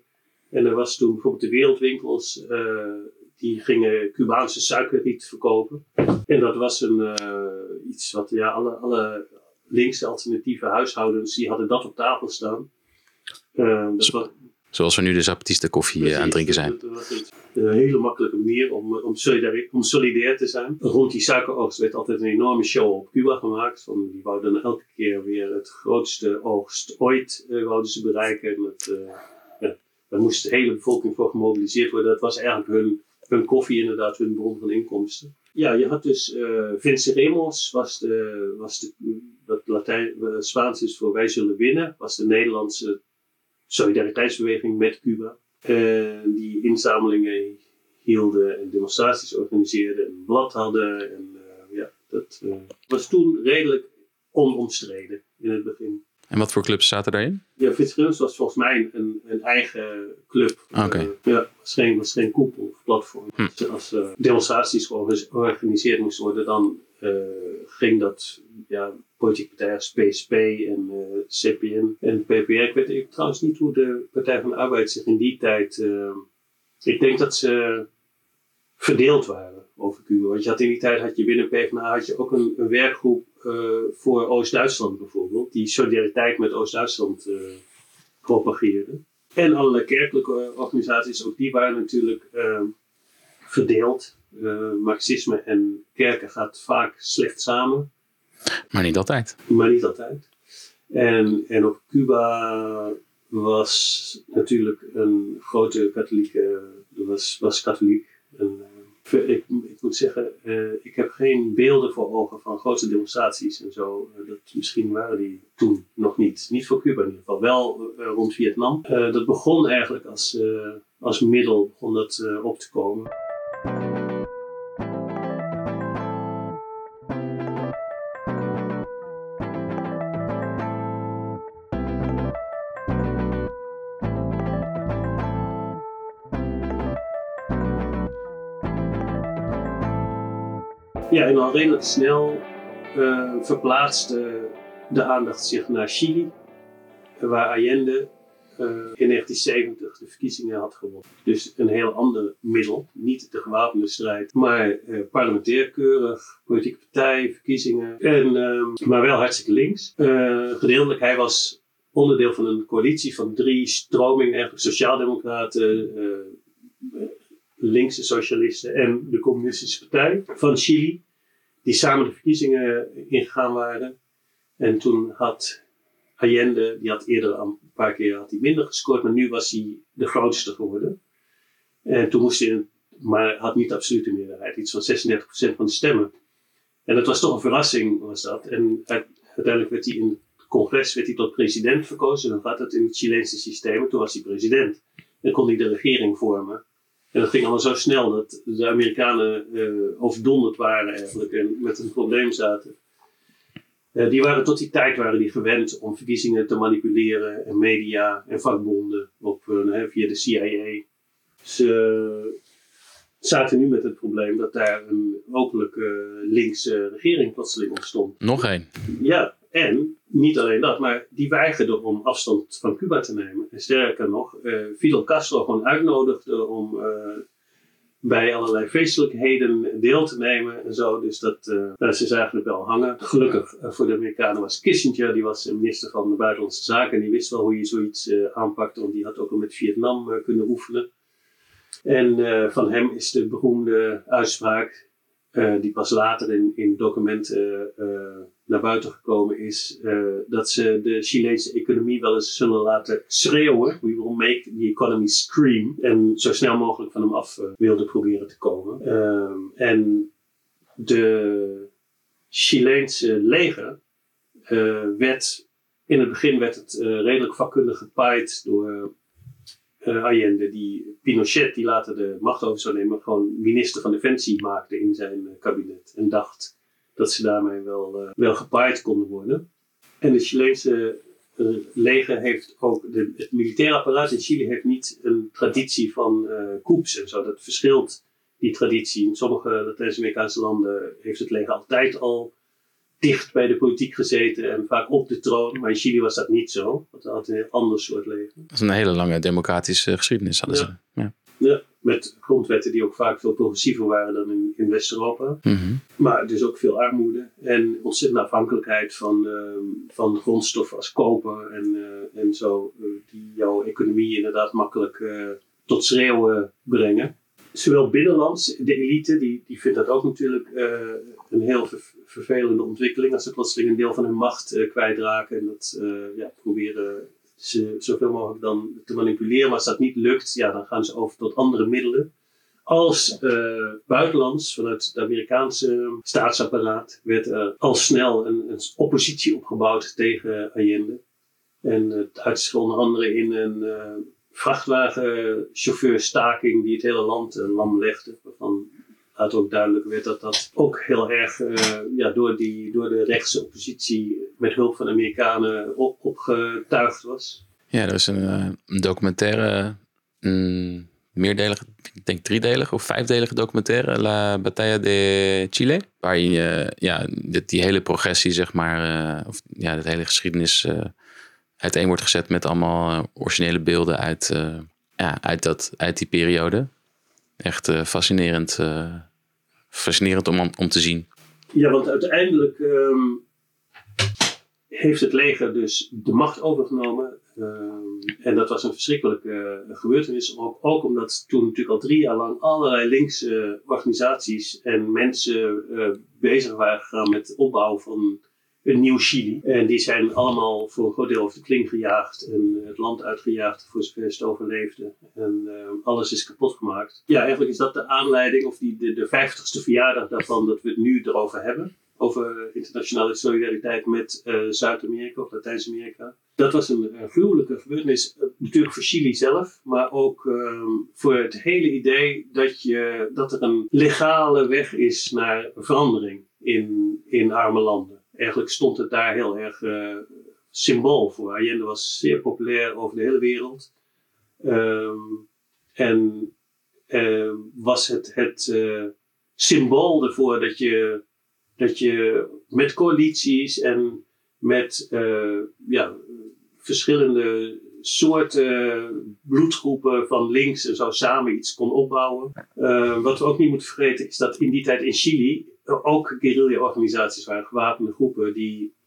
En er was toen bijvoorbeeld de wereldwinkels, uh, die gingen Cubaanse suikerriet verkopen. En dat was een, uh, iets wat ja, alle, alle linkse alternatieve huishoudens, die hadden dat op tafel staan. Uh, dat was, Zoals we nu de Zapatista koffie aan het drinken zijn. Dat, was een hele makkelijke manier om, om, solidair, om solidair te zijn. Rond die suikeroogst werd altijd een enorme show op Cuba gemaakt. Van, die wouden elke keer weer het grootste oogst ooit wouden ze bereiken. Met, daar moest de hele bevolking voor gemobiliseerd worden. Dat was eigenlijk hun, hun koffie inderdaad, hun bron van inkomsten. Ja, je had dus uh, Vince Remos, was de, was de, dat Latijn, uh, Spaans is voor wij zullen winnen, was de Nederlandse solidariteitsbeweging met Cuba. Uh, die inzamelingen hielden en demonstraties organiseerden en een blad hadden. En ja, dat was toen redelijk onomstreden in het begin. En wat voor clubs zaten daarin? Ja, Fitzgerald was volgens mij een, een eigen club. Ah, oké. Okay. Uh, ja, was geen, was geen koepel of platform. Hm. Dus als uh, demonstraties georganiseerd moesten worden, dan uh, ging dat ja, politieke partijen als PSP en CPN en PPR. Ik weet ik, trouwens niet hoe de Partij van de Arbeid zich in die tijd. ik denk dat ze verdeeld waren over Cuba. Want je had in die tijd had je binnen PvdA had je ook een, een werkgroep uh, voor Oost-Duitsland bijvoorbeeld, die solidariteit met Oost-Duitsland uh, propageerde. En allerlei kerkelijke organisaties, ook die waren natuurlijk verdeeld. Marxisme en kerken gaat vaak slecht samen. Maar niet altijd. Maar niet altijd. En, en op Cuba was natuurlijk een grote katholieke, was, was katholiek. Ik, ik, moet zeggen, uh, ik heb geen beelden voor ogen van grote demonstraties en zo. Uh, dat, misschien waren die toen nog niet. Niet voor Cuba in ieder geval. Wel uh, rond Vietnam. dat begon eigenlijk als, als middel begon dat, op te komen. Ja, en al redelijk snel uh, verplaatste de aandacht zich naar Chili, waar Allende uh, in 1970 de verkiezingen had gewonnen. Dus een heel ander middel, niet de gewapende strijd, maar uh, parlementair keurig, politieke partij, verkiezingen, en, maar wel hartstikke links. gedeeltelijk, hij was onderdeel van een coalitie van drie stromingen, eigenlijk sociaaldemocraten, linkse socialisten en de Communistische Partij van Chili, die samen de verkiezingen ingegaan waren. En toen had Allende, die had eerder een paar keer had hij minder gescoord, maar nu was hij de grootste geworden. En toen moest hij, maar had niet absolute meerderheid, iets van 36% van de stemmen. En dat was toch een verrassing, was dat. En uiteindelijk werd hij in het congres werd hij tot president verkozen. Dan gaat het in het Chileense systeem. toen was hij president. En kon hij de regering vormen. En dat ging allemaal zo snel dat de Amerikanen uh, overdonderd waren eigenlijk en met een probleem zaten. Uh, die waren tot die tijd waren die gewend om verkiezingen te manipuleren en media en vakbonden op, uh, via de CIA. Ze zaten nu met het probleem dat daar een openlijke linkse regering plotseling ontstond. Nog één. Ja, en niet alleen dat, maar die weigerde om afstand van Cuba te nemen. En sterker nog, uh, Fidel Castro gewoon uitnodigde om uh, bij allerlei feestelijkheden deel te nemen en zo. Dus dat, uh, ze zagen het wel hangen. Gelukkig voor de Amerikanen was Kissinger, die was minister van de Buitenlandse Zaken. En die wist wel hoe je zoiets aanpakt, want die had ook al met Vietnam kunnen oefenen. En van hem is de beroemde uitspraak, die pas later in, in documenten naar buiten gekomen is uh, dat ze de Chileense economie wel eens zullen laten schreeuwen. We will make the economy scream. En zo snel mogelijk van hem af uh, wilden proberen te komen. Um, en de Chileense leger uh, werd, in het begin werd het redelijk vakkundig gepaaid door Allende, die Pinochet, die later de macht over zou nemen, gewoon minister van Defensie maakte in zijn kabinet. En dacht dat ze daarmee wel, uh, wel gepaaid konden worden. En de Chileense uh, leger heeft ook, de, het militaire apparaat in Chili heeft niet een traditie van uh, coups en zo. Dat verschilt die traditie. In sommige Latijns-Amerikaanse landen heeft het leger altijd al dicht bij de politiek gezeten en vaak op de troon. Maar in Chili was dat niet zo. Dat had een heel ander soort leger. Dat is een hele lange democratische geschiedenis hadden ja. ze. Ja. Ja. met grondwetten die ook vaak veel progressiever waren dan in, in West-Europa. Mm -hmm. Maar dus ook veel armoede en ontzettende afhankelijkheid van, uh, van grondstoffen als koper en, uh, en zo, uh, die jouw economie inderdaad makkelijk tot schreeuwen brengen. Zowel binnenlands, de elite, die, die vindt dat ook natuurlijk een heel ver, vervelende ontwikkeling als ze plotseling een deel van hun macht kwijtraken en dat ja, proberen ze zoveel mogelijk dan te manipuleren. Maar als dat niet lukt, ja, dan gaan ze over tot andere middelen. Als uh, buitenlands, vanuit het Amerikaanse staatsapparaat, werd er al snel een, een oppositie opgebouwd tegen Allende. En het uitte onder andere in een uh, vrachtwagenchauffeurstaking die het hele land uh, lam legde. Waarvan later ook duidelijk werd dat dat ook heel erg ja, door, die, door de rechtse oppositie met hulp van Amerikanen op, opgetuigd was. Ja, er is een, een documentaire. Mm, meerdelige, ik denk driedelige of vijfdelige documentaire, La Batalla de Chile. Waarin je ja, die hele progressie, zeg maar, uh, of ja, de hele geschiedenis uiteen wordt gezet met allemaal originele beelden uit, ja, uit, dat, uit die periode. Echt fascinerend, fascinerend om, om te zien. Ja, want uiteindelijk um, heeft het leger dus de macht overgenomen Ehm, en dat was een verschrikkelijke uh, gebeurtenis, ook, ook, omdat toen natuurlijk al drie jaar lang allerlei linkse organisaties en mensen uh, bezig waren gegaan met het opbouwen van een nieuw Chili. En die zijn allemaal voor een groot deel over de kling gejaagd en het land uitgejaagd voor ze het overleefden. En uh, alles is kapot gemaakt. Ja, eigenlijk is dat de aanleiding, of die, de, de 50ste verjaardag daarvan, dat we het nu erover hebben. Over internationale solidariteit met uh, Zuid-Amerika of Latijns-Amerika dat was een, een gruwelijke gebeurtenis. Eh, natuurlijk voor Chili zelf, maar ook um, voor het hele idee dat, je, dat er een legale weg is naar verandering in, in arme landen. Eigenlijk stond het daar heel erg uh, symbool voor. Allende was zeer populair over de hele wereld. Um, en uh, was het, het uh, symbool ervoor dat je, dat je met coalities en met ja, verschillende soorten bloedgroepen van links en zo samen iets kon opbouwen. Uh, wat we ook niet moeten vergeten is dat in die tijd in Chili ook guerrilla-organisaties waren, gewapende groepen die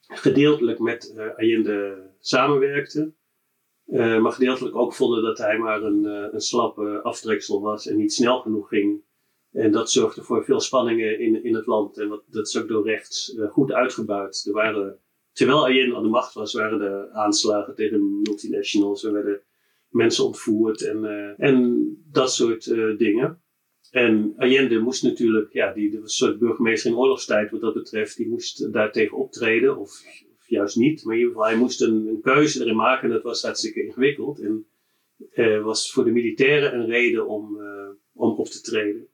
gedeeltelijk met uh, Allende samenwerkten. Uh, maar gedeeltelijk ook vonden dat hij maar een, een slappe aftreksel was en niet snel genoeg ging. En dat zorgde voor veel spanningen in, in het land. En dat, dat is ook door rechts goed uitgebuit. Er waren terwijl Allende aan de macht was, waren er aanslagen tegen multinationals. Er werden mensen ontvoerd en, uh, en dat soort uh, dingen. En Allende moest natuurlijk, ja, die, was een soort burgemeester in oorlogstijd wat dat betreft, die moest daartegen optreden, of, of juist niet. Maar in ieder geval, hij moest een, keuze erin maken en dat was hartstikke ingewikkeld. En uh, was voor de militairen een reden om, om op te treden.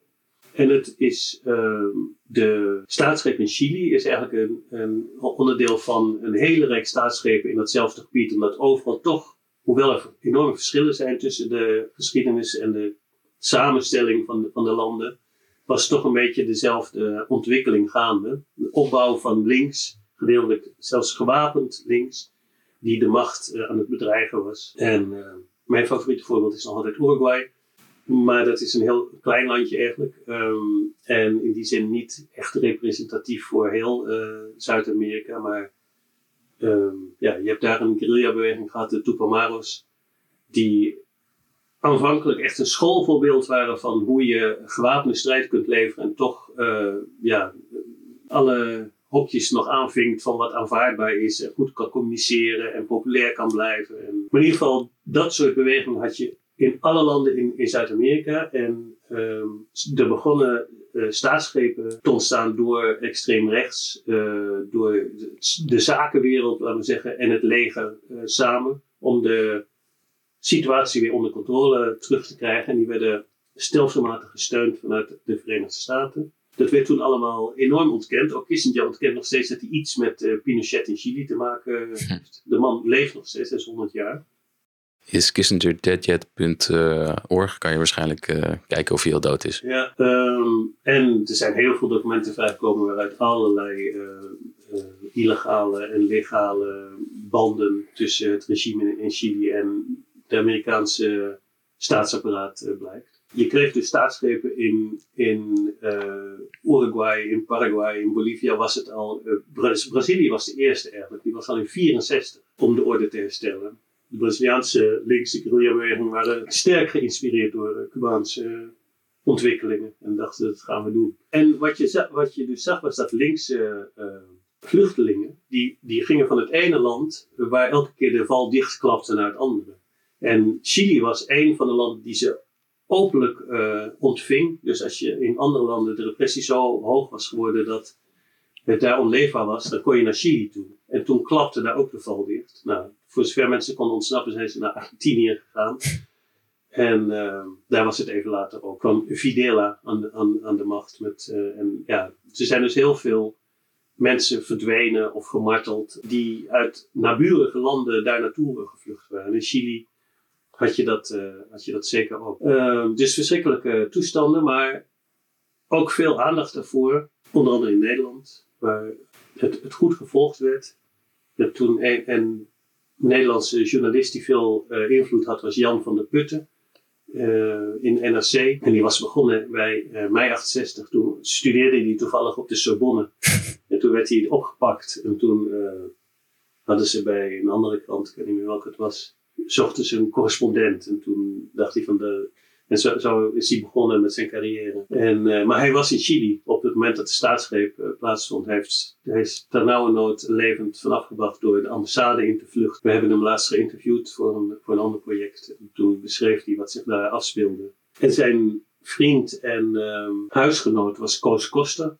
En het is uh, de staatsgreep in Chili is eigenlijk een, een, onderdeel van een hele rijk staatsgrepen in datzelfde gebied. Omdat overal toch, hoewel er enorme verschillen zijn tussen de geschiedenis en de samenstelling van de, van de landen, was toch een beetje dezelfde ontwikkeling gaande. De opbouw van links, gedeeltelijk zelfs gewapend links, die de macht uh, aan het bedreigen was. En uh, mijn favoriete voorbeeld is nog altijd Uruguay maar dat is een heel klein landje eigenlijk. Um, en in die zin niet echt representatief voor heel uh, Zuid-Amerika. Maar um, ja, je hebt daar een guerrilla-beweging gehad, de Tupamaros. Die aanvankelijk echt een schoolvoorbeeld waren van hoe je gewapende strijd kunt leveren. En toch uh, ja, alle hokjes nog aanvinkt van wat aanvaardbaar is. En goed kan communiceren en populair kan blijven. En, maar in ieder geval, dat soort bewegingen had je in alle landen in, Zuid-Amerika. En um, er begonnen uh, staatsgrepen te ontstaan door extreem rechts, uh, door de, de, zakenwereld, laten we zeggen, en het leger samen. Om de situatie weer onder controle terug te krijgen. En die werden stelselmatig gesteund vanuit de Verenigde Staten. Dat werd toen allemaal enorm ontkend. Ook Kissinger ontkent nog steeds dat hij iets met Pinochet in Chili te maken heeft. De man leeft nog steeds, hij is 100 jaar is kissingerdeadyet.org. Kan je waarschijnlijk uh, kijken of hij al dood is. Ja, um, en er zijn heel veel documenten vrijgekomen waaruit allerlei uh, uh, illegale en legale banden tussen het regime in Chili en de Amerikaanse staatsapparaat blijkt. Je kreeg dus staatsgrepen in, in Uruguay, in Paraguay, in Bolivia was het al. Brazilië was de eerste eigenlijk, die was al in 64 om de orde te herstellen de Braziliaanse linkse guerrilla-beweging waren sterk geïnspireerd door Cubaanse ontwikkelingen. En dachten, dat gaan we doen. En wat je, wat je dus zag, was dat linkse vluchtelingen, die, die gingen van het ene land waar elke keer de val dichtklapte naar het andere. En Chili was een van de landen die ze openlijk uh, ontving. Dus als je in andere landen de repressie zo hoog was geworden dat het daar onleefbaar was, dan kon je naar Chili toe. En toen klapte daar ook de val dicht. Nou, voor zover mensen konden ontsnappen, zijn ze naar Argentinië gegaan. En uh, daar was het even later ook. kwam Videla aan de, aan, de macht. Met, uh, en ja, er zijn dus heel veel mensen verdwenen of gemarteld die uit naburige landen daar naartoe gevlucht waren. In Chili had je dat, uh, had je dat zeker ook. Uh, dus verschrikkelijke toestanden, maar ook veel aandacht daarvoor. Onder andere in Nederland, waar het, het goed gevolgd werd. Dat toen een, een Nederlandse journalist die veel uh, invloed had, was Jan van der Putten. Uh, in NRC. En die was begonnen bij mei 68. Toen studeerde hij toevallig op de Sorbonne. <laughs> en toen werd hij opgepakt. En toen hadden ze bij een andere krant, ik weet niet meer welke het was, zochten ze een correspondent. En toen dacht hij van de. En zo, zo is hij begonnen met zijn carrière. En, uh, maar hij was in Chili op het moment dat de staatsgreep uh, plaatsvond. Hij, heeft, hij is ternauwernood levend vanaf gebracht door de ambassade in te vluchten. We hebben hem laatst geïnterviewd voor een, voor een ander project. En toen beschreef hij wat zich daar afspeelde. En zijn vriend en um, huisgenoot was Koos Koster.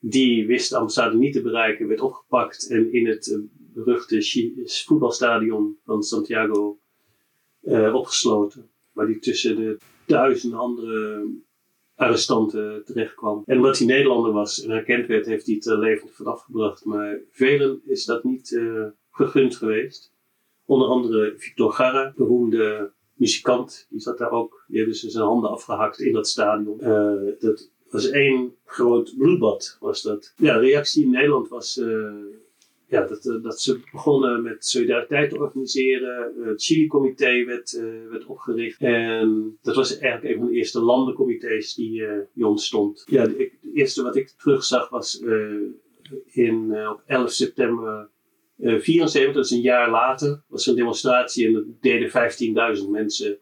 Die wist de ambassade niet te bereiken, werd opgepakt en in het beruchte voetbalstadion van Santiago uh, opgesloten. Waar hij tussen de duizenden andere arrestanten terecht kwam. En omdat hij Nederlander was en herkend werd, heeft hij het er levend vanaf. Maar velen is dat niet uh, gegund geweest. Onder andere Victor Garra, beroemde muzikant, die zat daar ook. Die hebben ze zijn handen afgehakt in dat stadion. Dat was één groot bloedbad, was dat. Ja, de reactie in Nederland was ja, dat, dat ze begonnen met solidariteit te organiseren. Het Chili-comité werd, uh, werd opgericht. En dat was eigenlijk een van de eerste landencomité's die, ontstond. Ja, het eerste wat ik terugzag was in, op 11 september 74, dat is een jaar later, was er een demonstratie en dat deden 15.000 mensen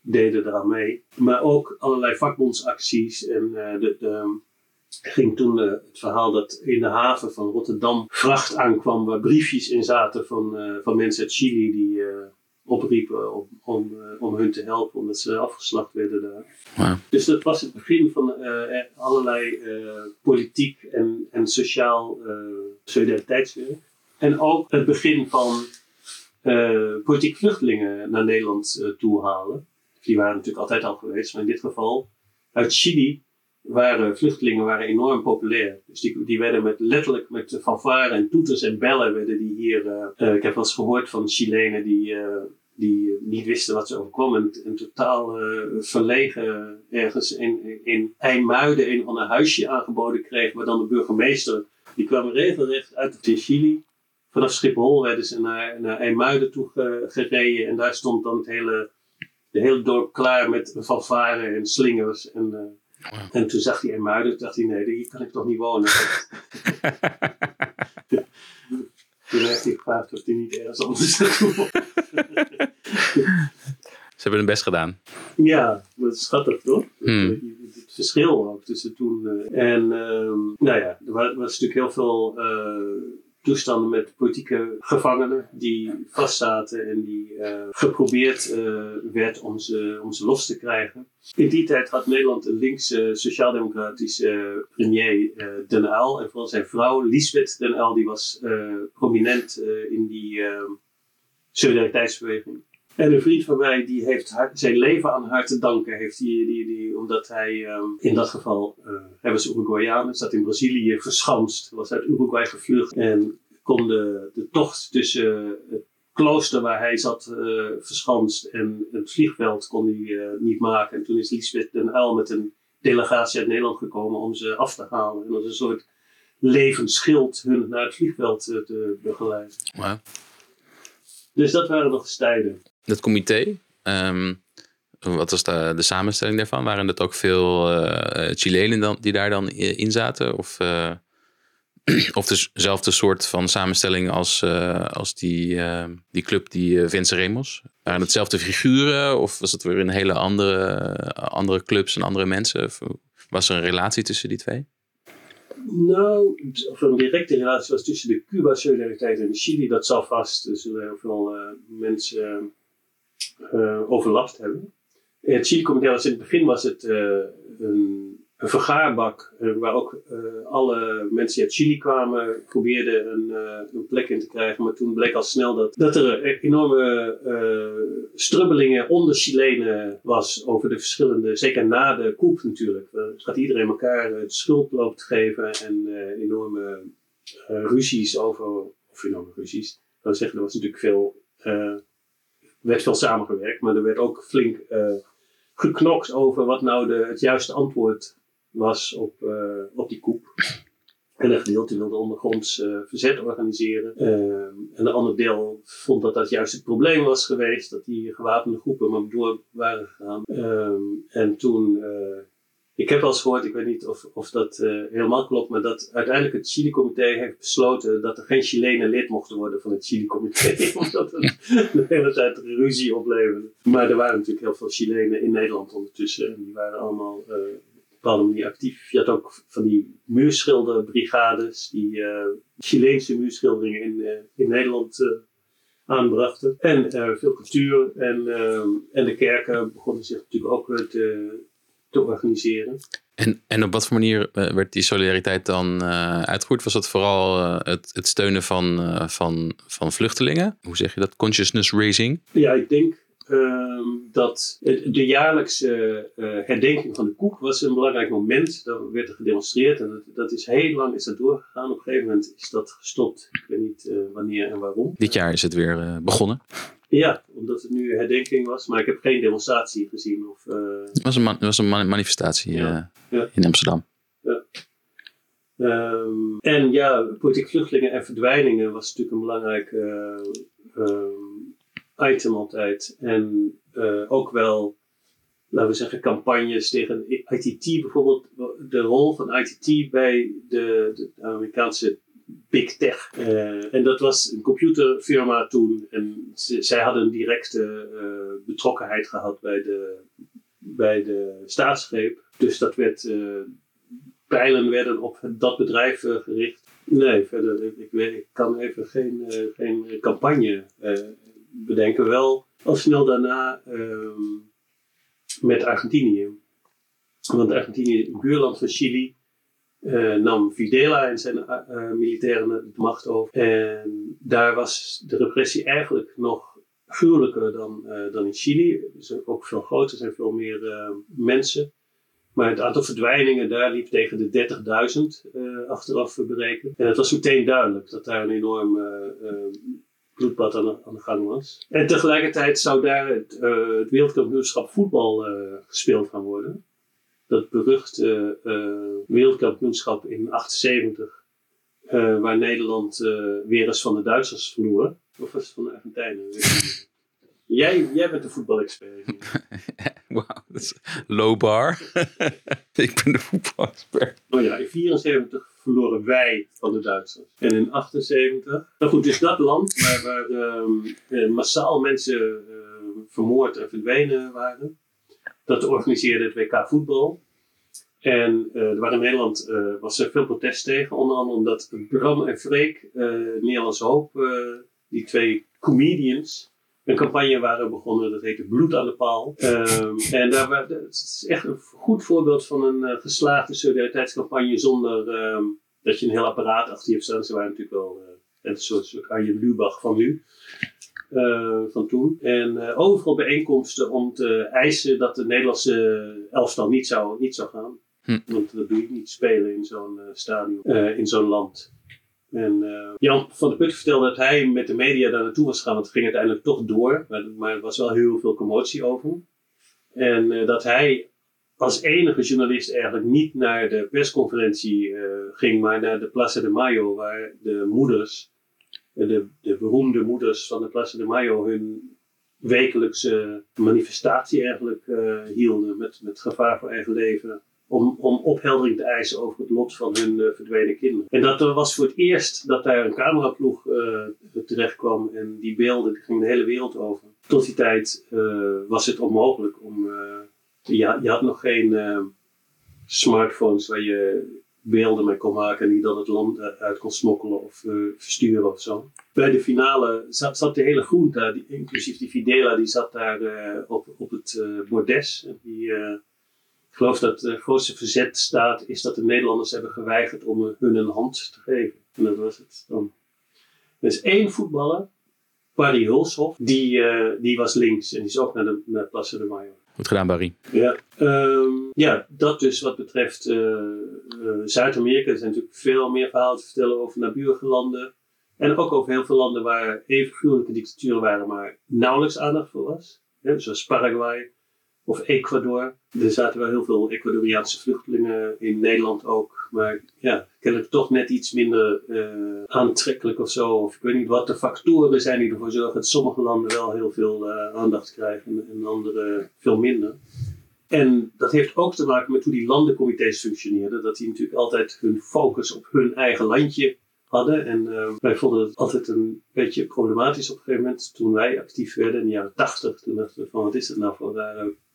deden eraan mee. Maar ook allerlei vakbondsacties en de, de ging toen uh, het verhaal dat in de haven van Rotterdam vracht aankwam waar briefjes in zaten van, uh, van mensen uit Chili die uh, opriepen om, om, om hun te helpen omdat ze afgeslacht werden daar. Wow. Dus dat was het begin van allerlei politiek en, en sociaal solidariteitswerk. En ook het begin van politiek vluchtelingen naar Nederland toe halen. Die waren natuurlijk altijd al geweest, maar in dit geval uit Chili waren vluchtelingen waren enorm populair. Dus die, werden met, letterlijk met fanfare en toeters en bellen werden die hier... Uh, uh, ik heb wel eens gehoord van Chilenen die, uh, die niet wisten wat ze overkwam. En, totaal verlegen ergens in, in IJmuiden een van een huisje aangeboden kreeg. Maar dan de burgemeester, die kwam regelrecht uit Chili. Vanaf Schiphol werden ze naar, naar IJmuiden toe gereden. En daar stond dan het hele, de hele dorp klaar met fanfare en slingers en... Wow. En toen zag hij in Muiden, dacht hij, nee, hier kan ik toch niet wonen. <laughs> toen heeft hij gevraagd of hij niet ergens anders naartoe Ze hebben hun best gedaan. Ja, dat is schattig toch? Hmm. Het verschil ook tussen toen uh, en, uh, nou ja, er was, was natuurlijk heel veel uh, toestanden met politieke gevangenen die vastzaten en die uh, geprobeerd uh, werd om ze, om ze los te krijgen. In die tijd had Nederland een linkse sociaaldemocratische premier uh, Den Uyl en vooral zijn vrouw Lisbeth Den Uyl die was prominent in die solidariteitsbeweging. En een vriend van mij die heeft haar, zijn leven aan haar te danken, heeft die, die, die, omdat hij um, in dat geval, uh, hij was Uruguayaan, zat in Brazilië verschanst, was uit Uruguay gevlucht en kon de, de tocht tussen het klooster waar hij zat uh, verschanst en het vliegveld kon hij uh, niet maken. En toen is Lisbeth den Uyl met een delegatie uit Nederland gekomen om ze af te halen. En als een soort levensschild hun naar het vliegveld te begeleiden. Wow. Dus dat waren nog eens tijden. Dat comité, um, wat was de, de, samenstelling daarvan? Waren dat ook veel uh, Chilenen dan, die daar dan in zaten? Of, uh, <clears throat> of dezelfde soort van samenstelling als, uh, als die, die club, die Vince Remos? Waren het dezelfde figuren? Of was het weer een hele andere, andere clubs en andere mensen? Of was er een relatie tussen die twee? Nou, of een directe relatie was tussen de Cuba-solidariteit en Chili, dat zal vast. Er zullen heel veel mensen uh, overlast hebben. Het Chili-comité was in het begin was het een een vergaarbak uh, waar ook alle mensen die uit Chili kwamen probeerden een, een, plek in te krijgen. Maar toen bleek al snel dat, dat er enorme strubbelingen onder Chilenen was over de verschillende, zeker na de koep natuurlijk. gaat iedereen elkaar de schuld te geven en enorme ruzies over, of enorme ruzies. Kan zeggen, er was natuurlijk veel, werd veel samengewerkt, maar er werd ook flink geknokt over wat nou de, het juiste antwoord was op, uh, op die koep. En een gedeelte wilde ondergronds uh, verzet organiseren. Uh, en een ander deel vond dat dat juist het probleem was geweest. Dat die gewapende groepen maar door waren gegaan. Ehm, en toen ik heb wel eens gehoord, ik weet niet of, of dat uh, helemaal klopt, maar dat uiteindelijk het Chili-comité heeft besloten dat er geen Chilenen lid mochten worden van het Chili-comité, <laughs> omdat het de hele tijd ruzie opleverde. Maar er waren natuurlijk heel veel Chilenen in Nederland ondertussen en die waren allemaal uh, bepaalde manier actief. Je had ook van die muurschilderbrigades die uh, Chileense muurschilderingen in, in Nederland aanbrachten. En veel cultuur en, en de kerken begonnen zich natuurlijk ook te, te organiseren. En, en op wat voor manier werd die solidariteit dan uitgevoerd? Was dat vooral het, het steunen van, van, van vluchtelingen? Hoe zeg je dat? Consciousness raising? Ja, ik denk Ehm, dat de jaarlijkse uh, herdenking van de koek was een belangrijk moment. Daar werd er gedemonstreerd en dat, dat, is heel lang is dat doorgegaan. Op een gegeven moment is dat gestopt. Ik weet niet uh, wanneer en waarom. Dit jaar is het weer uh, begonnen. Ja, omdat het nu herdenking was. Maar ik heb geen demonstratie gezien. Of, het was een, man, het was een manifestatie ja. Ja. in Amsterdam. Ja. Um, en ja, politiek vluchtelingen en verdwijningen was natuurlijk een belangrijk um, item altijd. En ook wel, laten we zeggen, campagnes tegen ITT bijvoorbeeld. De rol van ITT bij de, de Amerikaanse Big Tech. Uh, en dat was een computerfirma toen. En zij hadden een directe uh, betrokkenheid gehad bij de, bij de staatsgreep. Dus dat werd, pijlen werden op dat bedrijf gericht. Nee, verder, ik, weet, kan even geen, geen campagne bedenken. Wel al snel daarna uh, met Argentinië. Want Argentinië, buurland van Chili, uh, nam Videla en zijn uh, militairen de macht over. En daar was de repressie eigenlijk nog gruwelijker dan, dan in Chili. Dus ook veel groter, er zijn veel meer mensen. Maar het aantal verdwijningen daar liep tegen de 30.000 achteraf berekend. En het was meteen duidelijk dat daar een enorm bloedbad aan de, aan de gang was. En tegelijkertijd zou daar het, het wereldkampioenschap voetbal gespeeld gaan worden. Dat beruchte uh, wereldkampioenschap in 78, waar Nederland weer eens van de Duitsers verloor. Of was het van de Argentijnen? Jij, jij bent de voetbalexpert. <laughs> Wauw, dat is low bar. <laughs> ik ben de voetbalexpert. Oh ja, in 74 verloren wij van de Duitsers. En in 78, nou goed, dus dat land waar, waar uh, massaal mensen uh, vermoord en verdwenen waren, dat organiseerde het WK voetbal. En uh, er waren in Nederland uh, was er veel protest tegen, onder andere omdat Bram en Freek, Nederlandse Hoop, die twee comedians, een campagne waren begonnen, dat heette Bloed aan de Paal. Um, en daar, het is echt een goed voorbeeld van een uh, geslaagde solidariteitscampagne zonder um, dat je een heel apparaat achter je hebt staan. Ze waren natuurlijk wel uh, een soort, soort Arjen Lubach van nu. Uh, van toen. En overal bijeenkomsten om te eisen dat de Nederlandse elftal niet zou, niet zou gaan. Hm. Want dat doe je niet spelen in zo'n stadion, in zo'n land. En uh, Jan van der Put vertelde dat hij met de media daar naartoe was gegaan, want het ging uiteindelijk toch door, maar, maar er was wel heel veel commotie over. En uh, dat hij als enige journalist eigenlijk niet naar de persconferentie uh, ging, maar naar de Plaza de Mayo, waar de moeders, de, de beroemde moeders van de Plaza de Mayo, hun wekelijkse manifestatie eigenlijk hielden met, met gevaar voor eigen leven om, om opheldering te eisen over het lot van hun uh, verdwenen kinderen. En dat was voor het eerst dat daar een cameraploeg uh, terecht kwam en die beelden gingen de hele wereld over. Tot die tijd was het onmogelijk om. ja, je had nog geen smartphones waar je beelden mee kon maken en die dan het land uit kon smokkelen of versturen of zo. Bij de finale zat, zat de hele groen daar, die, inclusief die Fidela, die zat daar op, op het bordes. En die, ik geloof dat het grootste verzet staat, is dat de Nederlanders hebben geweigerd om hun een hand te geven. En dat was het dan. Er is één voetballer, Barry Hulshoff, die, die was links en die ook naar de naar de Mayo. Gedaan, Barry. Ja, um, ja dat dus wat betreft uh, uh, Zuid-Amerika. Er zijn natuurlijk veel meer verhalen te vertellen over naburige landen. En ook over heel veel landen waar even gruwelijke dictaturen waren, maar nauwelijks aandacht voor was. Ja, zoals Paraguay, of Ecuador. Er zaten wel heel veel Ecuadoriaanse vluchtelingen in Nederland ook. Maar ja, kennelijk toch net iets minder uh, aantrekkelijk of zo. Of ik weet niet wat de factoren zijn die ervoor zorgen dat sommige landen wel heel veel uh, aandacht krijgen en andere veel minder. En dat heeft ook te maken met hoe die landencomité's functioneerden. Dat die natuurlijk altijd hun focus op hun eigen landje hadden. En uh, wij vonden het altijd een beetje problematisch op een gegeven moment toen wij actief werden in de jaren tachtig. Toen dachten we van wat is het nou voor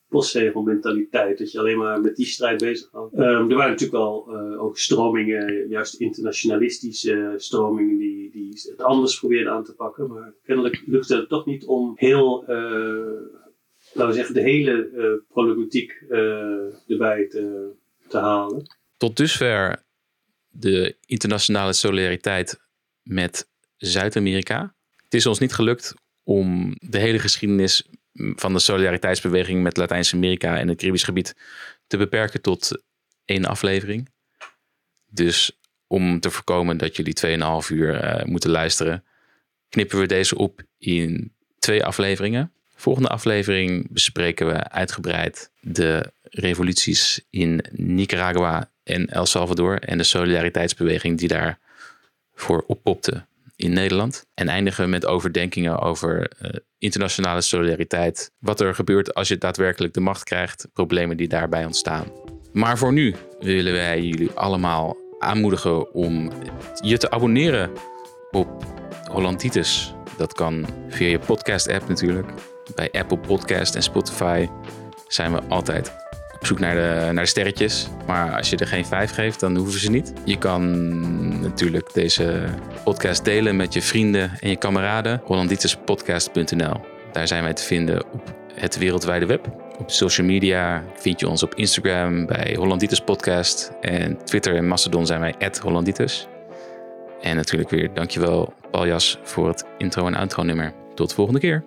postzegelmentaliteit, dat je alleen maar met die strijd bezig was. Um, er waren natuurlijk wel uh, ook stromingen, juist internationalistische stromingen, die, die het anders probeerden aan te pakken. Maar kennelijk lukte het toch niet om heel, uh, laten we zeggen, de hele uh, problematiek erbij te, te halen. Tot dusver de internationale solidariteit met Zuid-Amerika. Het is ons niet gelukt om de hele geschiedenis van de solidariteitsbeweging met Latijns-Amerika en het Caribisch gebied te beperken tot één aflevering. Dus om te voorkomen dat jullie 2,5 uur uh, moeten luisteren, knippen we deze op in twee afleveringen. Volgende aflevering bespreken we uitgebreid de revoluties in Nicaragua en El Salvador en de solidariteitsbeweging die daarvoor oppopte in Nederland. En eindigen met overdenkingen over uh, internationale solidariteit. Wat er gebeurt als je daadwerkelijk de macht krijgt, problemen die daarbij ontstaan. Maar voor nu willen wij jullie allemaal aanmoedigen om je te abonneren op Hollanditis. Dat kan via je podcast-app natuurlijk. Bij Apple Podcast en Spotify zijn we altijd zoek naar de, naar de sterretjes. Maar als je er geen vijf geeft, dan hoeven ze niet. Je kan natuurlijk deze podcast delen met je vrienden en je kameraden. HollandietersPodcast.nl. Daar zijn wij te vinden op het wereldwijde web. Op social media vind je ons op Instagram bij Hollandietes Podcast. En Twitter en Mastodon zijn wij Hollandietes. En natuurlijk weer dankjewel Paljas voor het intro en outro nummer. Tot de volgende keer.